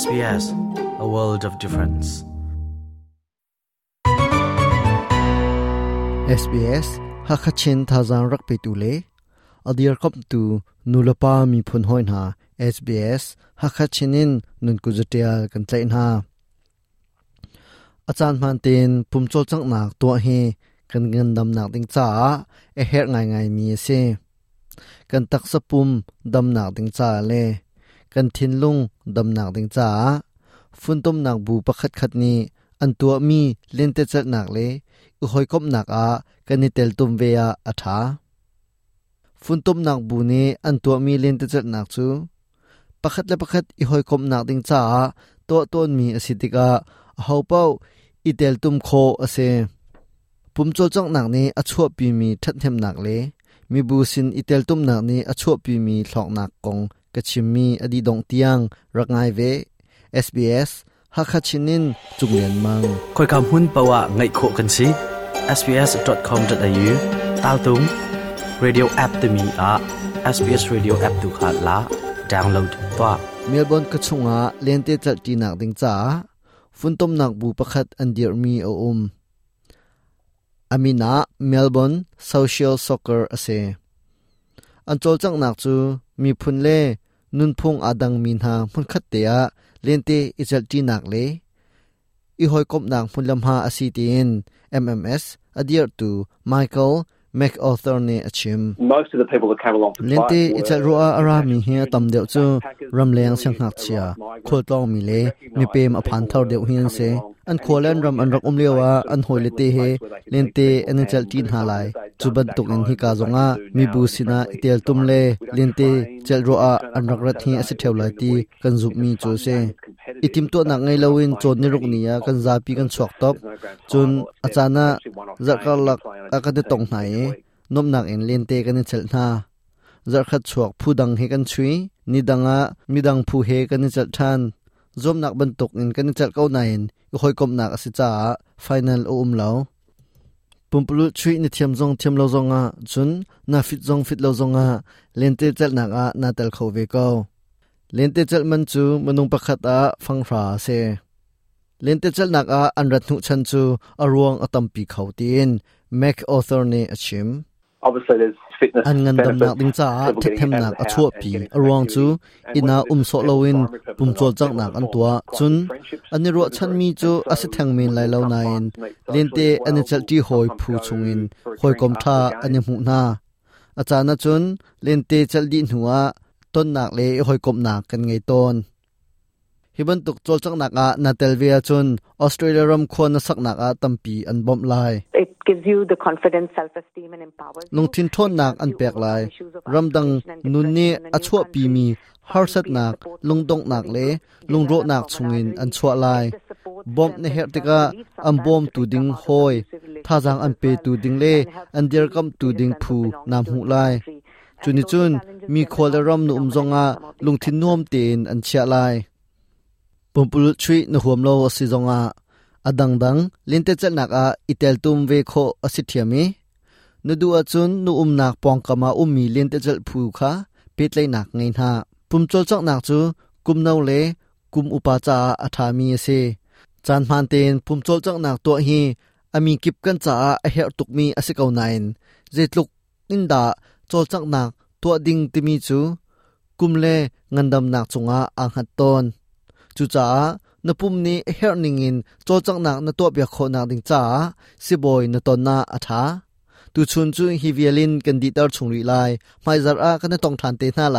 SBS A World of Difference SBS Hakachin Thazan Rakpe Tule Adir Kop Tu Nulapa Mi Phun Hoin Ha SBS Hakachinin Nun Kuzatia Kan Tlain Ha Achan Man Tin Pumchol Chang Nak To He Kan Ngan Dam Nak Ding Cha E Her Ngai Ngai Mi Se Kan Tak Sapum Dam Nak Ding Cha Le กันทินลุงดำหนักดิงจ้าฟุนต้มหนักบูประคัดขัดนี้อันตัวมีเล่นเตจัดหนักเลยอุหอยกบหนักอากันนิเตลตุมเวียอัฐาฟุนต้มหนักบูนี้อันตัวมีเล่นเตจัดหนักจูประคัดและประคัดอุหอยกบหนักดิงจ้าตัวต้นมีอสิติกาเฮาเป้าอีเตลตุมโคอเซปุ่มโจจังหนักนี้อชั่วปีมีทัดเทมหนักเลยมีบูซินอีเตลตุมหนักนี้อชั่วปีมีหลอกหนักกงกชิมีอดีดงเตียงรักไงเว SBS ฮักชินินจุงเรียนมังคอยคำหุ้นปาวะไงโคกันซี sbs.com.au t ตาวตุง radio app ตมีอะ SBS radio app ดูขาดละดาวน์โหลดตัวเมลบอนกชะชงอะเลียนเตจัดีนักดิงจ้าฟุนตมนักบูประคัดอันเดียร์มีอุมอามินาเมลบอนโซเชียลสอกเกอร์อเซอันโจลจังนักจูมีพุนเล่นุนพงอาดังมีนามุนขัดเตียเลนเตอิจัลจีนักเลอีหอยกบนางพุนลำหาอาซีตีน MMS อเดียร์ตูไมเคิล Mac author ne achim nente icha ruwa ara mi he tam deu chu ram leng sang hak chia khol tong mi le mi pem aphan thar deu hian se an kholan ram an rak um lewa an hoi le te he lente an chal tin ha lai chuban tuk an hi ka zonga mi bu sina tel tum le lente chal ruwa an rak rat hi ase theu lai ti kan zup mi chu se อิทิมตัวหนักไงเลวินจนนิรุกนียกันซาปีกันสวกตบจนอาจารย์น่ะจะกลับอากาศตรงไหนนบหนักเองเลีนเตกันเฉลน่าจะขัดสวกผู้ดังให้กันช่วยนี่ดังอ่ะมิดังผู้เฮกันเฉลท่านจมหนักบรรทุกเองกันเฉลเก้าไหนก็คอยกบหนักสิจ้าฟินาลอุ้มแล้วปุ่มปลุกช่วยนิทิมจงทิมเราจงอ่ะจนน่าฟิตจงฟิตเราจงอ่ะเลียนเตจัดหนักอ่ะน่าเตลเขาเวกา lente chal man chu manung pakhat a fanghra se lente chal nak a anrat nu chan chu arwang atampi khautin mac author ne achim obviously there's fitness an ngan dam nak ding cha the them nak a chhuap pi arwang chu ina um so lowin pum chol chak nak an tua chun ani ro chan mi chu ase thang min lai lo na in lente ani chal ti hoi phu chungin hoi kom tha ani mu na achana chun lente chal di nuwa ton nak le hoi kop na kan ngei ton hiban tuk chol chak nak a na telvia chun australia ram khon na sak nak a tampi an bom lai it tin you the confidence self an pek lai ram dang nun ni a chua pi mi har sat nak lung dong nak le lung ro nak chungin an chua lai bom ne her tika am bom tu ding hoi tha jang an pe tu ding le an der kam tu ding phu nam hu lai chuni chun มีโคลรอมนุ่มจงอาลุงทินนวมเตนอันเชียลายปุ่มปุลชรีนหัวมโลวสิจงอาอดังดังลินเตจันักอาอิตเตลตุมเวโคอสิเทียมีนูดูอาจุนนูอุมนักปองกามาอุมมีลินเตจัลผูคาปิดเลยนักไงนาปุ่มโจจักนักจูกุมเนาเลกุมอุปาจาอัฐามีเซจานพันเตนปุ่มโจจักนักตัวฮีอามีกิบกันจ้าอเฮตุกมีอสิเกาไนน์เจตลุกนินดาโจจักนักตัวดิงติมีจูกุมเลงันดำนักจงอาอังหัดตนจูจ้านปุ่มนี้เฮรนิงินโจจังนักนตัวเบียโคนักดิงจ้าสิบอยนตอนนาอัฐาตุชุนจุฮิเวลินกันดีตอร์ชงรีไลไม่จาระกันต้องทันเตน่าไล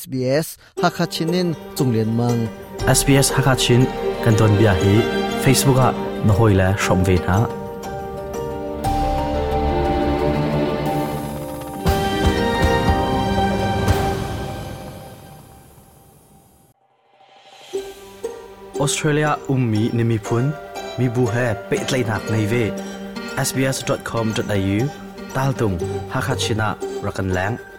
SBS ฮักชินินจงเลียนมัง SBS ฮักชินกันตอนเบียฮี Facebook อะนหอยแล่ชมเวนะออสเตรเลียอุ้มมีนิมิพุนมีบูเฮเปิดเลยนักในเวบ sbs.com.au ตาลตุงฮักชินะรักันแหลง